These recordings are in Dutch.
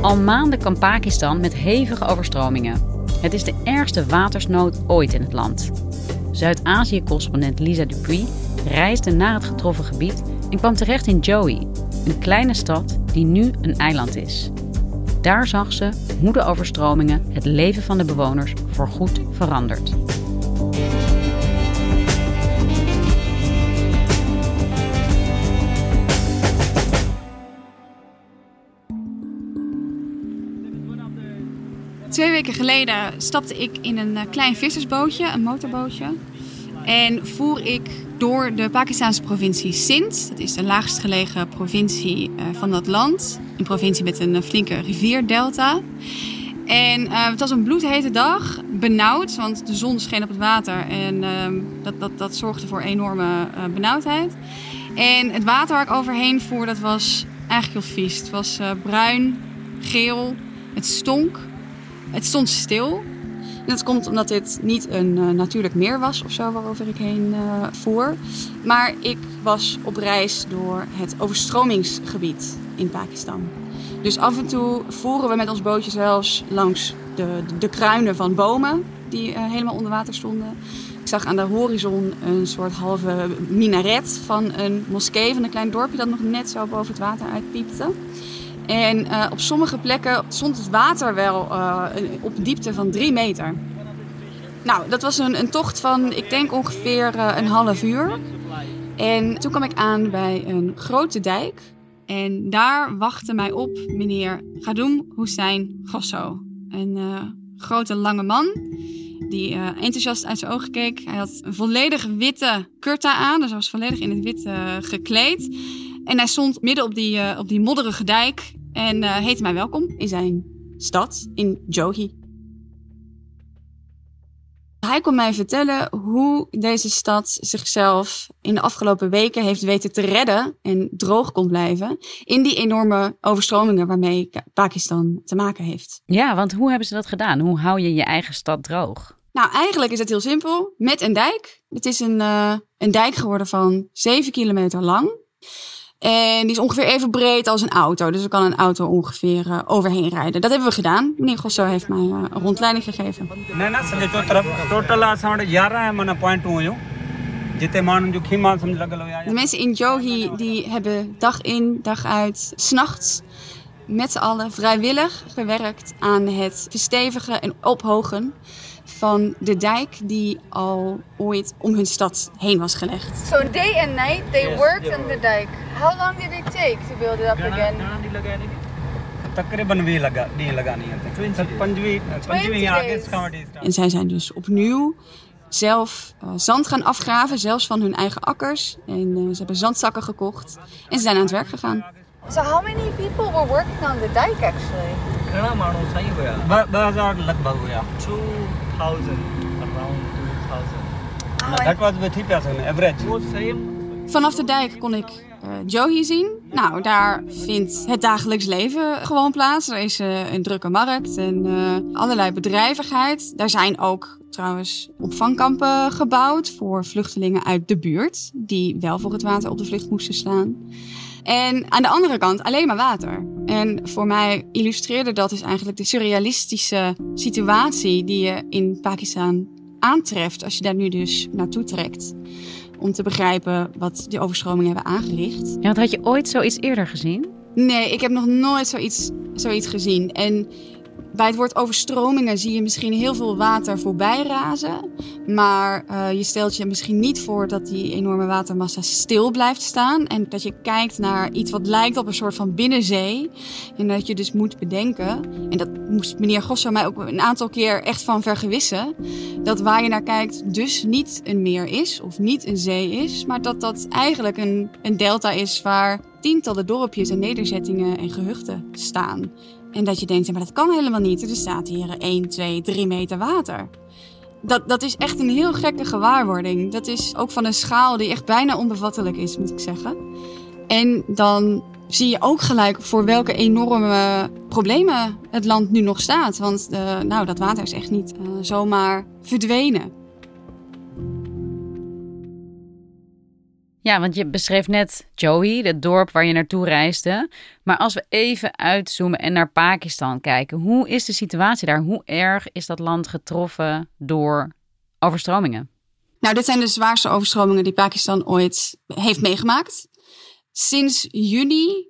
Al maanden kan Pakistan met hevige overstromingen. Het is de ergste watersnood ooit in het land. Zuid-Azië-correspondent Lisa Dupuy reisde naar het getroffen gebied en kwam terecht in Joey, een kleine stad die nu een eiland is. Daar zag ze hoe de overstromingen het leven van de bewoners voorgoed verandert. Twee weken geleden stapte ik in een eh, klein vissersbootje, een motorbootje. En voer ik door de Pakistanse provincie Sindh. Dat is de laagst gelegen provincie eh, van dat land. Een provincie met een eh, flinke rivierdelta. En het was een bloedhete dag, benauwd, want de zon scheen op het water. En ehm, dat, dat, dat zorgde voor enorme benauwdheid. En het water waar ik overheen voer, dat was eigenlijk heel vies. Het was bruin, geel, het stonk. Het stond stil. En dat komt omdat dit niet een eh, natuurlijk meer was of zo waarover ik heen eh, voer. Maar ik was op reis door het overstromingsgebied in Pakistan. Dus af en toe voeren we met ons bootje zelfs langs de, de, kruinen van bomen die eh, helemaal onder water stonden. Ik zag aan de horizon een soort halve minaret van een moskee van een klein dorpje dat nog net zo boven het water uitpiepte. En eh, op sommige plekken stond het water wel eh, op diepte van drie meter. Nou, dat was een, een tocht van, ik denk ongeveer eh, een half uur. En toen kwam ik aan bij een grote dijk. En daar wachtte mij op meneer Gadoum Hussein Gosso. Een grote lange man die enthousiast uit zijn ogen keek. Hij had een volledig witte kurta aan, dus hij was volledig in het wit gekleed. En hij stond midden op die, op die modderige dijk en heette mij welkom in zijn stad, in Johi. Hij kon mij vertellen hoe deze stad zichzelf in de afgelopen weken heeft weten te redden en droog kon blijven in die enorme overstromingen waarmee Pakistan te maken heeft. Ja, want hoe hebben ze dat gedaan? Hoe hou je je eigen stad droog? Nou, eigenlijk is het heel simpel. Met een dijk. Het is een, eh, een dijk geworden van 7 kilometer lang. En die is ongeveer even breed als een auto. Dus er kan een auto ongeveer eh, overheen rijden. Dat hebben we gedaan. Meneer Gosso heeft mij eh, een rondleiding gegeven. De mensen in Johi die hebben dag in, dag uit, s'nachts met z'n allen vrijwillig gewerkt aan het verstevigen en ophogen van de dijk die al ooit om hun stad heen was gelegd. So day and night they yes, worked on the dike. How long did it take to build it up again? Laga, die. En zij zijn dus opnieuw zelf eh, zand gaan afgraven, zelfs van hun eigen akkers. En eh, ze hebben zandzakken gekocht en ze zijn aan het werk gegaan. So how many people were working on the dike actually? ઘણા માણસ થઈ ગયા દસ હજાર લગભગ ગયા to 2000 around Dat was bij 3000 average. Vanaf de dijk kon ik uh, Johi zien. Nou, daar vindt het dagelijks leven gewoon plaats. Er is eh, een drukke markt en eh, allerlei bedrijvigheid. Daar zijn ook trouwens opvangkampen gebouwd voor vluchtelingen uit de buurt, die wel voor het water op de vlucht moesten staan. En aan de andere kant alleen maar water. En voor mij illustreerde dat dus eigenlijk de surrealistische situatie die je in Pakistan aantreft als je daar nu dus naartoe trekt. om te begrijpen wat die overstromingen hebben aangericht. Ja, want had je ooit zoiets eerder gezien? Nee, ik heb nog nooit zoiets, zoiets gezien. En bij het woord overstromingen zie je misschien heel veel water voorbij razen. Maar uh, je stelt je misschien niet voor dat die enorme watermassa stil blijft staan. En dat je kijkt naar iets wat lijkt op een soort van binnenzee. En dat je dus moet bedenken, en dat moest meneer Gosso mij ook een aantal keer echt van vergewissen. Dat waar je naar kijkt dus niet een meer is of niet een zee is. Maar dat dat eigenlijk een, een delta is waar tientallen dorpjes en nederzettingen en gehuchten staan. En dat je denkt, maar dat kan helemaal niet. Er staat hier 1, 2, 3 meter water. Dat, dat is echt een heel gekke gewaarwording. Dat is ook van een schaal die echt bijna onbevattelijk is, moet ik zeggen. En dan zie je ook gelijk voor welke enorme problemen het land nu nog staat. Want uh, nou, dat water is echt niet uh, zomaar verdwenen. Ja, want je beschreef net Joey, het dorp waar je naartoe reisde. Maar als we even uitzoomen en naar Pakistan kijken, hoe is de situatie daar? Hoe erg is dat land getroffen door overstromingen? Nou, dit zijn de zwaarste overstromingen die Pakistan ooit heeft meegemaakt. Sinds juni,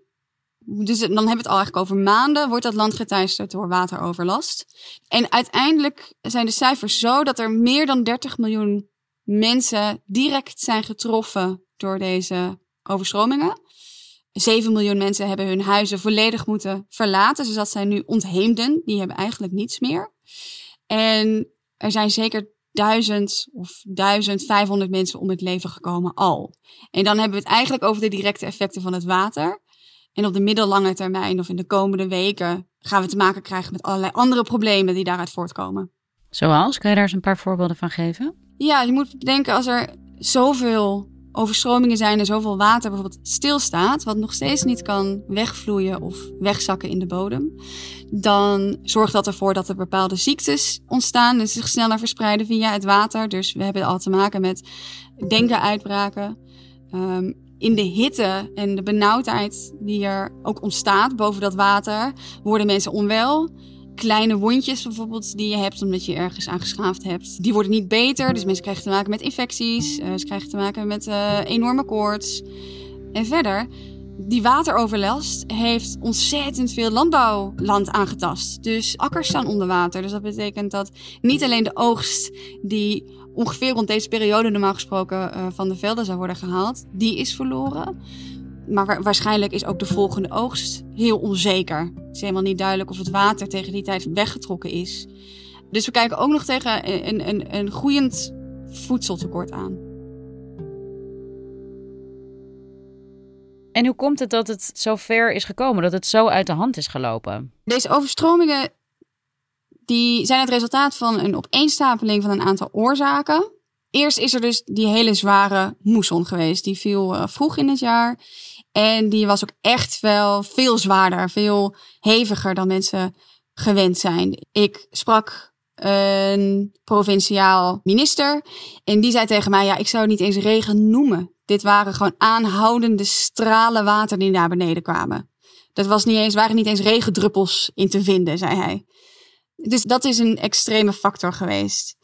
dus dan hebben we het al eigenlijk over maanden, wordt dat land geteisterd door wateroverlast. En uiteindelijk zijn de cijfers zo dat er meer dan 30 miljoen mensen direct zijn getroffen door deze overstromingen. 7 miljoen mensen hebben hun huizen volledig moeten verlaten. Dus dat zijn nu ontheemden. Die hebben eigenlijk niets meer. En er zijn zeker 1000 of 1500 mensen om het leven gekomen al. En dan hebben we het eigenlijk over de directe effecten van het water. En op de middellange termijn of in de komende weken gaan we te maken krijgen met allerlei andere problemen die daaruit voortkomen. Zoals? Kan je daar eens een paar voorbeelden van geven? Ja, je moet bedenken als er zoveel overstromingen zijn en zoveel water bijvoorbeeld stilstaat, wat nog steeds niet kan wegvloeien of wegzakken in de bodem, dan zorgt dat ervoor dat er bepaalde ziektes ontstaan en zich sneller verspreiden via het water. Dus we hebben al te maken met denkenuitbraken. Um, in de hitte en de benauwdheid die er ook ontstaat boven dat water, worden mensen onwel kleine wondjes bijvoorbeeld die je hebt omdat je ergens aangeschaafd hebt, die worden niet beter. Dus mensen krijgen te maken met infecties, uh, ze krijgen te maken met uh, enorme koorts. En verder, die wateroverlast heeft ontzettend veel landbouwland aangetast. Dus akkers staan onder water. Dus dat betekent dat niet alleen de oogst die ongeveer rond deze periode normaal gesproken uh, van de velden zou worden gehaald, die is verloren. Maar waarschijnlijk is ook de volgende oogst heel onzeker. Het is helemaal niet duidelijk of het water tegen die tijd weggetrokken is. Dus we kijken ook nog tegen een, een, een groeiend voedseltekort aan. En hoe komt het dat het zo ver is gekomen, dat het zo uit de hand is gelopen? Deze overstromingen die zijn het resultaat van een opeenstapeling van een aantal oorzaken. Eerst is er dus die hele zware moesson geweest. Die viel uh, vroeg in het jaar. En die was ook echt wel veel zwaarder, veel heviger dan mensen gewend zijn. Ik sprak een provinciaal minister en die zei tegen mij: Ja, ik zou het niet eens regen noemen. Dit waren gewoon aanhoudende stralen water die naar beneden kwamen. Dat was niet eens, waren niet eens regendruppels in te vinden, zei hij. Dus dat is een extreme factor geweest.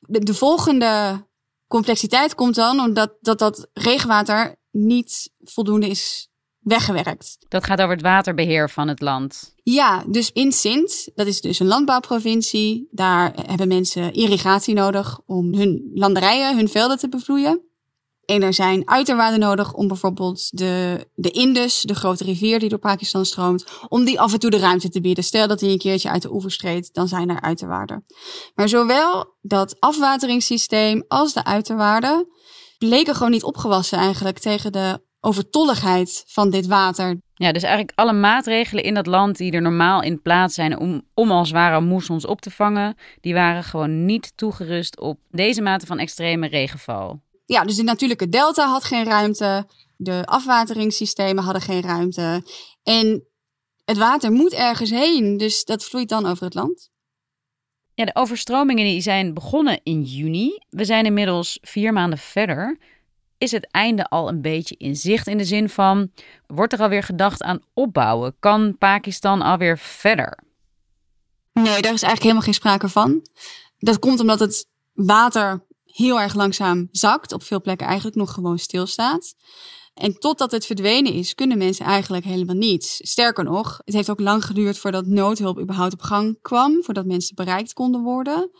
De, de volgende complexiteit komt dan omdat dat, dat regenwater niet voldoende is weggewerkt. Dat gaat over het waterbeheer van het land. Ja, dus in Sint, dat is dus een landbouwprovincie, daar hebben mensen irrigatie nodig om hun landerijen, hun velden te bevloeien. En er zijn uiterwaarden nodig om bijvoorbeeld de, de Indus, de grote rivier die door Pakistan stroomt, om die af en toe de ruimte te bieden. Stel dat hij een keertje uit de oevers treedt, dan zijn er uiterwaarden. Maar zowel dat afwateringssysteem als de uiterwaarden bleken gewoon niet opgewassen eigenlijk tegen de overtolligheid van dit water. Ja, dus eigenlijk alle maatregelen in dat land die er normaal in plaats zijn om, om al zware moessons op te vangen, die waren gewoon niet toegerust op deze mate van extreme regenval. Ja, dus de natuurlijke delta had geen ruimte, de afwateringssystemen hadden geen ruimte en het water moet ergens heen, dus dat vloeit dan over het land. Ja, de overstromingen die zijn begonnen in juni. We zijn inmiddels vier maanden verder. Is het einde al een beetje in zicht in de zin van, wordt er alweer gedacht aan opbouwen? Kan Pakistan alweer verder? Nee, daar is eigenlijk helemaal geen sprake van. Dat komt omdat het water heel erg langzaam zakt. Op veel plekken eigenlijk nog gewoon stilstaat. En totdat het verdwenen is, kunnen mensen eigenlijk helemaal niets. Sterker nog, het heeft ook lang geduurd voordat noodhulp überhaupt op gang kwam. Voordat mensen bereikt konden worden.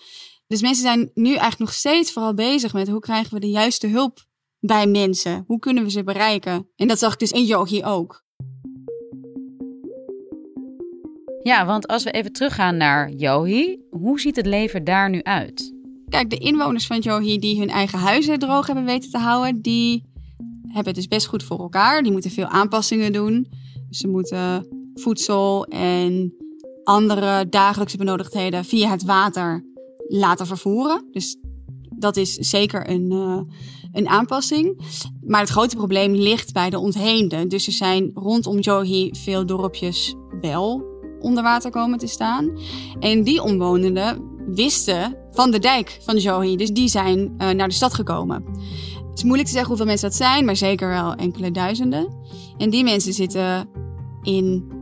Dus mensen zijn nu eigenlijk nog steeds vooral bezig met hoe krijgen we de juiste hulp bij mensen? Hoe kunnen we ze bereiken? En dat zag ik dus in Yogi ook. Ja, want als we even teruggaan naar Yohi, hoe ziet het leven daar nu uit? Kijk, de inwoners van Yohi die hun eigen huizen droog hebben weten te houden, die hebben het dus best goed voor elkaar. Die moeten veel aanpassingen doen. Ze moeten voedsel en andere dagelijkse benodigdheden via het water laten vervoeren. Dus dat is zeker een, uh, een aanpassing. Maar het grote probleem ligt bij de ontheemden. Dus er zijn rondom Johi veel dorpjes wel onder water komen te staan. En die omwonenden wisten van de dijk van Johi. Dus die zijn uh, naar de stad gekomen. Het is moeilijk te zeggen hoeveel mensen dat zijn, maar zeker wel enkele duizenden. En die mensen zitten in,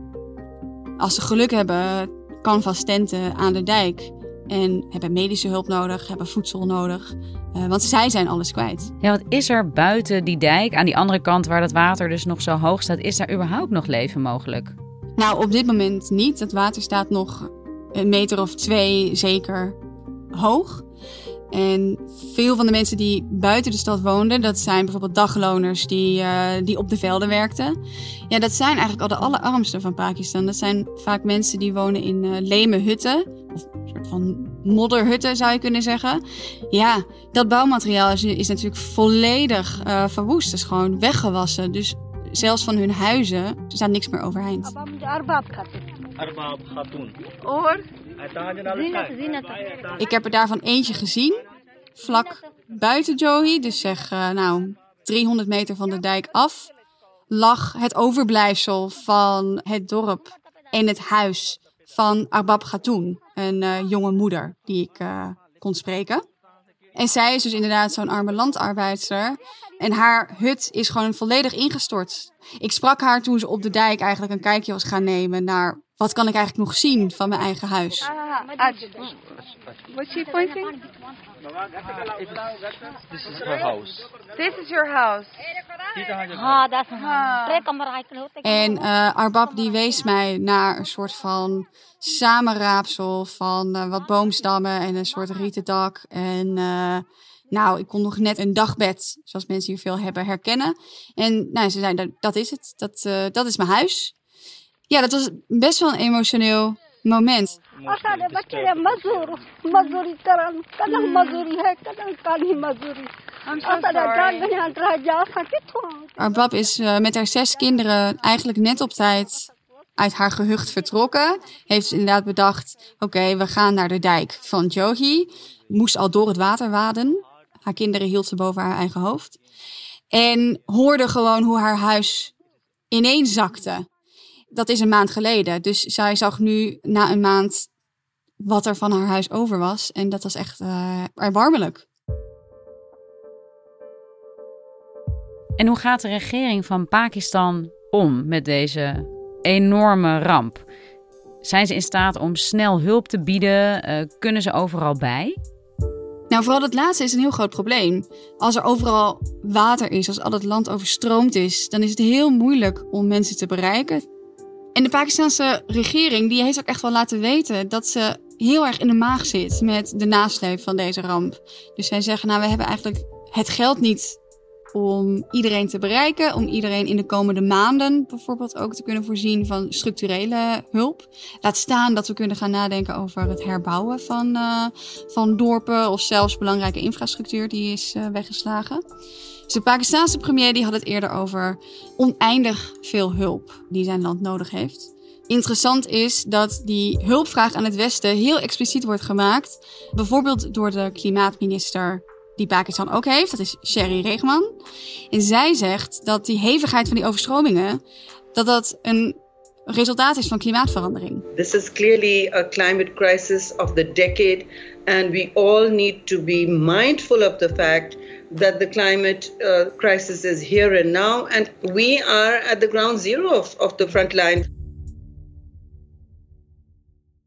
als ze geluk hebben, canvas tenten aan de dijk. En hebben medische hulp nodig, hebben voedsel nodig. Uh, want zij zijn alles kwijt. Ja, wat is er buiten die dijk, aan die andere kant waar dat water dus nog zo hoog staat, is daar überhaupt nog leven mogelijk? Nou, op dit moment niet. Het water staat nog een meter of twee zeker hoog. En veel van de mensen die buiten de stad woonden, dat zijn bijvoorbeeld dagloners die, uh, die op de velden werkten. Ja, dat zijn eigenlijk al de allerarmsten van Pakistan. Dat zijn vaak mensen die wonen in uh, leme hutten, of een soort van modderhutten zou je kunnen zeggen. Ja, dat bouwmateriaal is, is natuurlijk volledig uh, verwoest. Dat is gewoon weggewassen. Dus zelfs van hun huizen er staat niks meer overeind. Ik heb er daarvan eentje gezien, vlak buiten Johi, dus zeg uh, nou 300 meter van de dijk af, lag het overblijfsel van het dorp en het huis van Arbab Khatoon, een uh, jonge moeder die ik uh, kon spreken. En zij is dus inderdaad zo'n arme landarbeidster. En haar hut is gewoon volledig ingestort. Ik sprak haar toen ze op de dijk eigenlijk een kijkje was gaan nemen naar wat kan ik eigenlijk nog zien van mijn eigen huis. What's she pointing? This is her house. This is your house. En uh, Arbab die wees mij naar een soort van samenraapsel van uh, wat boomstammen en een soort rieten dak. En uh, nou, ik kon nog net een dagbed, zoals mensen hier veel hebben, herkennen. En nou, ze zeiden, dat is het. Dat, dat is mijn huis. Ja, dat was best wel een emotioneel moment. Arbab is uh, met haar zes kinderen eigenlijk net op tijd uit haar gehucht vertrokken. Heeft inderdaad bedacht, oké, okay, we gaan naar de dijk van Jogi. Moest al door het water waden. Haar kinderen hield ze boven haar eigen hoofd. En hoorde gewoon hoe haar huis ineens zakte dat is een maand geleden. Dus zij zag nu na een maand wat er van haar huis over was. En dat was echt uh, erbarmelijk. En hoe gaat de regering van Pakistan om met deze enorme ramp? Zijn ze in staat om snel hulp te bieden? Uh, kunnen ze overal bij? Nou, vooral dat laatste is een heel groot probleem. Als er overal water is, als al het land overstroomd is, dan is het heel moeilijk om mensen te bereiken. En de Pakistanse regering die heeft ook echt wel laten weten dat ze heel erg in de maag zit met de nasleep van deze ramp. Dus zij zeggen, nou we hebben eigenlijk het geld niet om iedereen te bereiken, om iedereen in de komende maanden bijvoorbeeld ook te kunnen voorzien van structurele hulp. Laat staan dat we kunnen gaan nadenken over het herbouwen van, uh, van dorpen of zelfs belangrijke infrastructuur die is uh, weggeslagen. De Pakistanse premier die had het eerder over oneindig veel hulp die zijn land nodig heeft. Interessant is dat die hulpvraag aan het Westen heel expliciet wordt gemaakt. Bijvoorbeeld door de klimaatminister die Pakistan ook heeft. Dat is Sherry Regman. En zij zegt dat die hevigheid van die overstromingen... dat dat een resultaat is van klimaatverandering. This is clearly a climate crisis of the decade. And we all need to be mindful of the fact that the climate uh, crisis is here and now, and we are at the ground zero of, the front line.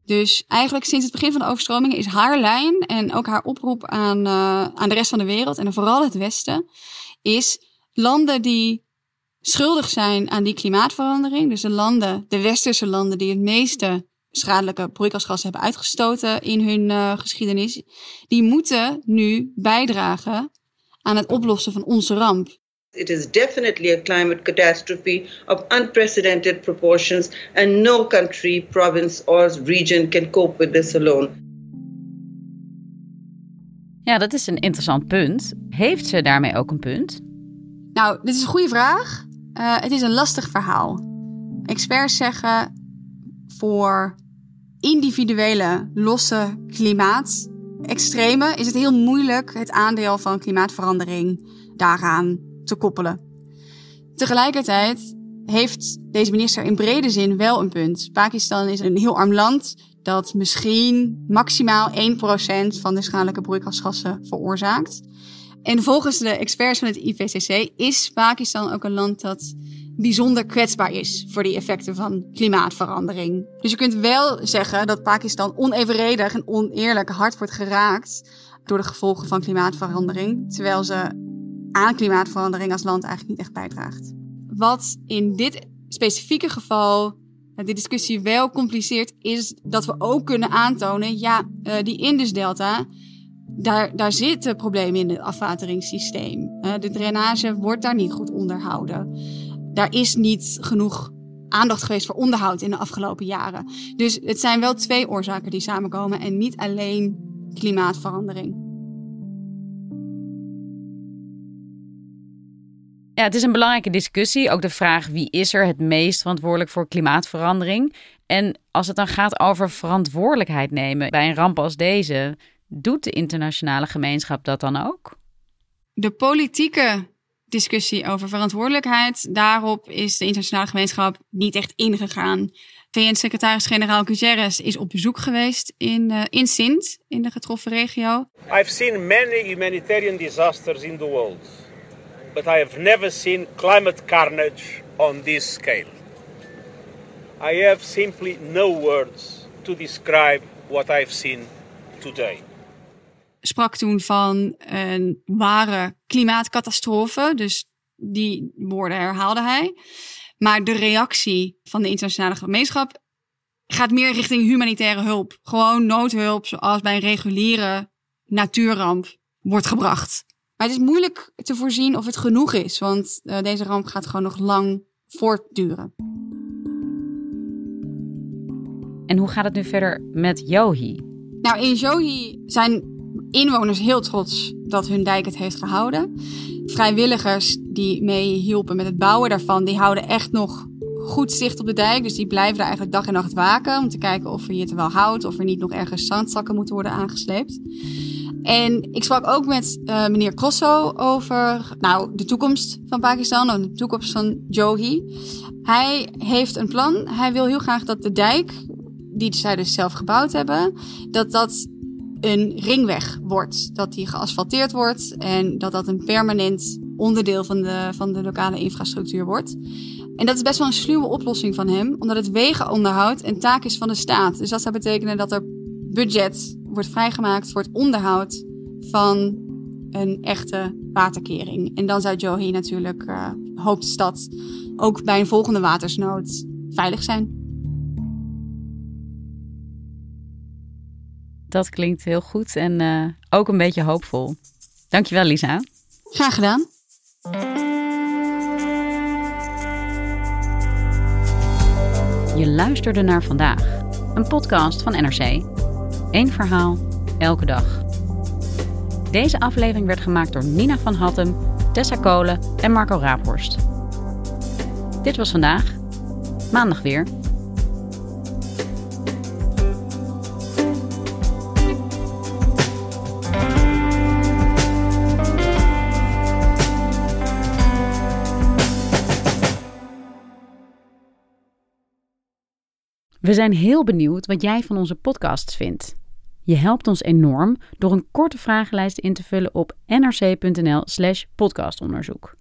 Dus eigenlijk sinds het begin van de overstromingen is haar lijn en ook haar oproep aan, uh, aan de rest van de wereld en vooral het Westen, is landen die schuldig zijn aan die klimaatverandering, dus de landen, de westerse landen die het meeste schadelijke broeikasgassen hebben uitgestoten in hun uh, geschiedenis, die moeten nu bijdragen aan het oplossen van onze ramp. It is definitely a climate catastrophe of unprecedented proportions, and no country, province, or region can cope with this alone. Ja, dat is een interessant punt. Heeft ze daarmee ook een punt? Nou, dit is een goede vraag. Uh, het is een lastig verhaal. Experts zeggen voor individuele losse klimaatextremen is het heel moeilijk het aandeel van klimaatverandering daaraan te koppelen. Tegelijkertijd heeft deze minister in brede zin wel een punt. Pakistan is een heel arm land dat misschien maximaal 1% van de schadelijke broeikasgassen veroorzaakt. En volgens de experts van het IPCC is Pakistan ook een land dat bijzonder kwetsbaar is voor die effecten van klimaatverandering. Dus je kunt wel zeggen dat Pakistan onevenredig en oneerlijk hard wordt geraakt door de gevolgen van klimaatverandering, terwijl ze aan klimaatverandering als land eigenlijk niet echt bijdraagt. Wat in dit specifieke geval de discussie wel compliceert, is dat we ook kunnen aantonen, ja, uh, die Indus-delta, daar, daar zitten problemen in het afwateringssysteem. Uh, de drainage wordt daar niet goed onderhouden. Daar is niet genoeg aandacht geweest voor onderhoud in de afgelopen jaren. Dus het zijn wel twee oorzaken die samenkomen en niet alleen klimaatverandering. Ja, het is een belangrijke discussie. Ook de vraag wie is er het meest verantwoordelijk voor klimaatverandering. En als het dan gaat over verantwoordelijkheid nemen bij een ramp als deze, doet de internationale gemeenschap dat dan ook? De politieke discussie over verantwoordelijkheid, daarop is de internationale gemeenschap niet echt ingegaan. VN-secretaris-generaal Guterres is op bezoek geweest in, uh, in Sint, in de getroffen regio. I've seen many humanitarian disasters in the world but I have never seen climate carnage on this scale. I have simply no words to describe what I've seen today. Sprak toen van een ware klimaatcatastrofe, dus die woorden herhaalde hij. Maar de reactie van de internationale gemeenschap gaat meer richting humanitaire hulp. Gewoon noodhulp, zoals bij een reguliere natuurramp wordt gebracht. Maar het is moeilijk te voorzien of het genoeg is, want uh, deze ramp gaat gewoon nog lang voortduren. En hoe gaat het nu verder met Johi? Nou, in Johi zijn inwoners heel trots dat hun dijk het heeft gehouden. Vrijwilligers die mee hielpen met het bouwen daarvan, die houden echt nog goed zicht op de dijk. Dus die blijven daar eigenlijk dag en nacht waken om te kijken of hier het wel houdt, of er niet nog ergens zandzakken moeten worden aangesleept. En ik sprak ook met uh, meneer Crosso over nou, de toekomst van Pakistan en de toekomst van Johi. Hij heeft een plan. Hij wil heel graag dat de dijk, die zij dus zelf gebouwd hebben, dat dat een ringweg wordt. Dat die geasfalteerd wordt en dat dat een permanent onderdeel van de, van de lokale infrastructuur wordt. En dat is best wel een sluwe oplossing van hem, omdat het wegenonderhoud een taak is van de staat. Dus dat zou betekenen dat er budget wordt vrijgemaakt voor het onderhoud van een echte waterkering. En dan zou Johi natuurlijk uh, de stad ook bij een volgende watersnood veilig zijn. Dat klinkt heel goed en uh, ook een beetje hoopvol. Dankjewel, Lisa. Graag gedaan. Je luisterde naar vandaag, een podcast van NRC. Eén verhaal, elke dag. Deze aflevering werd gemaakt door Nina van Hattem, Tessa Kolen en Marco Raaphorst. Dit was vandaag. Maandag weer. We zijn heel benieuwd wat jij van onze podcasts vindt. Je helpt ons enorm door een korte vragenlijst in te vullen op nrc.nl/slash podcastonderzoek.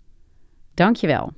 Dankjewel.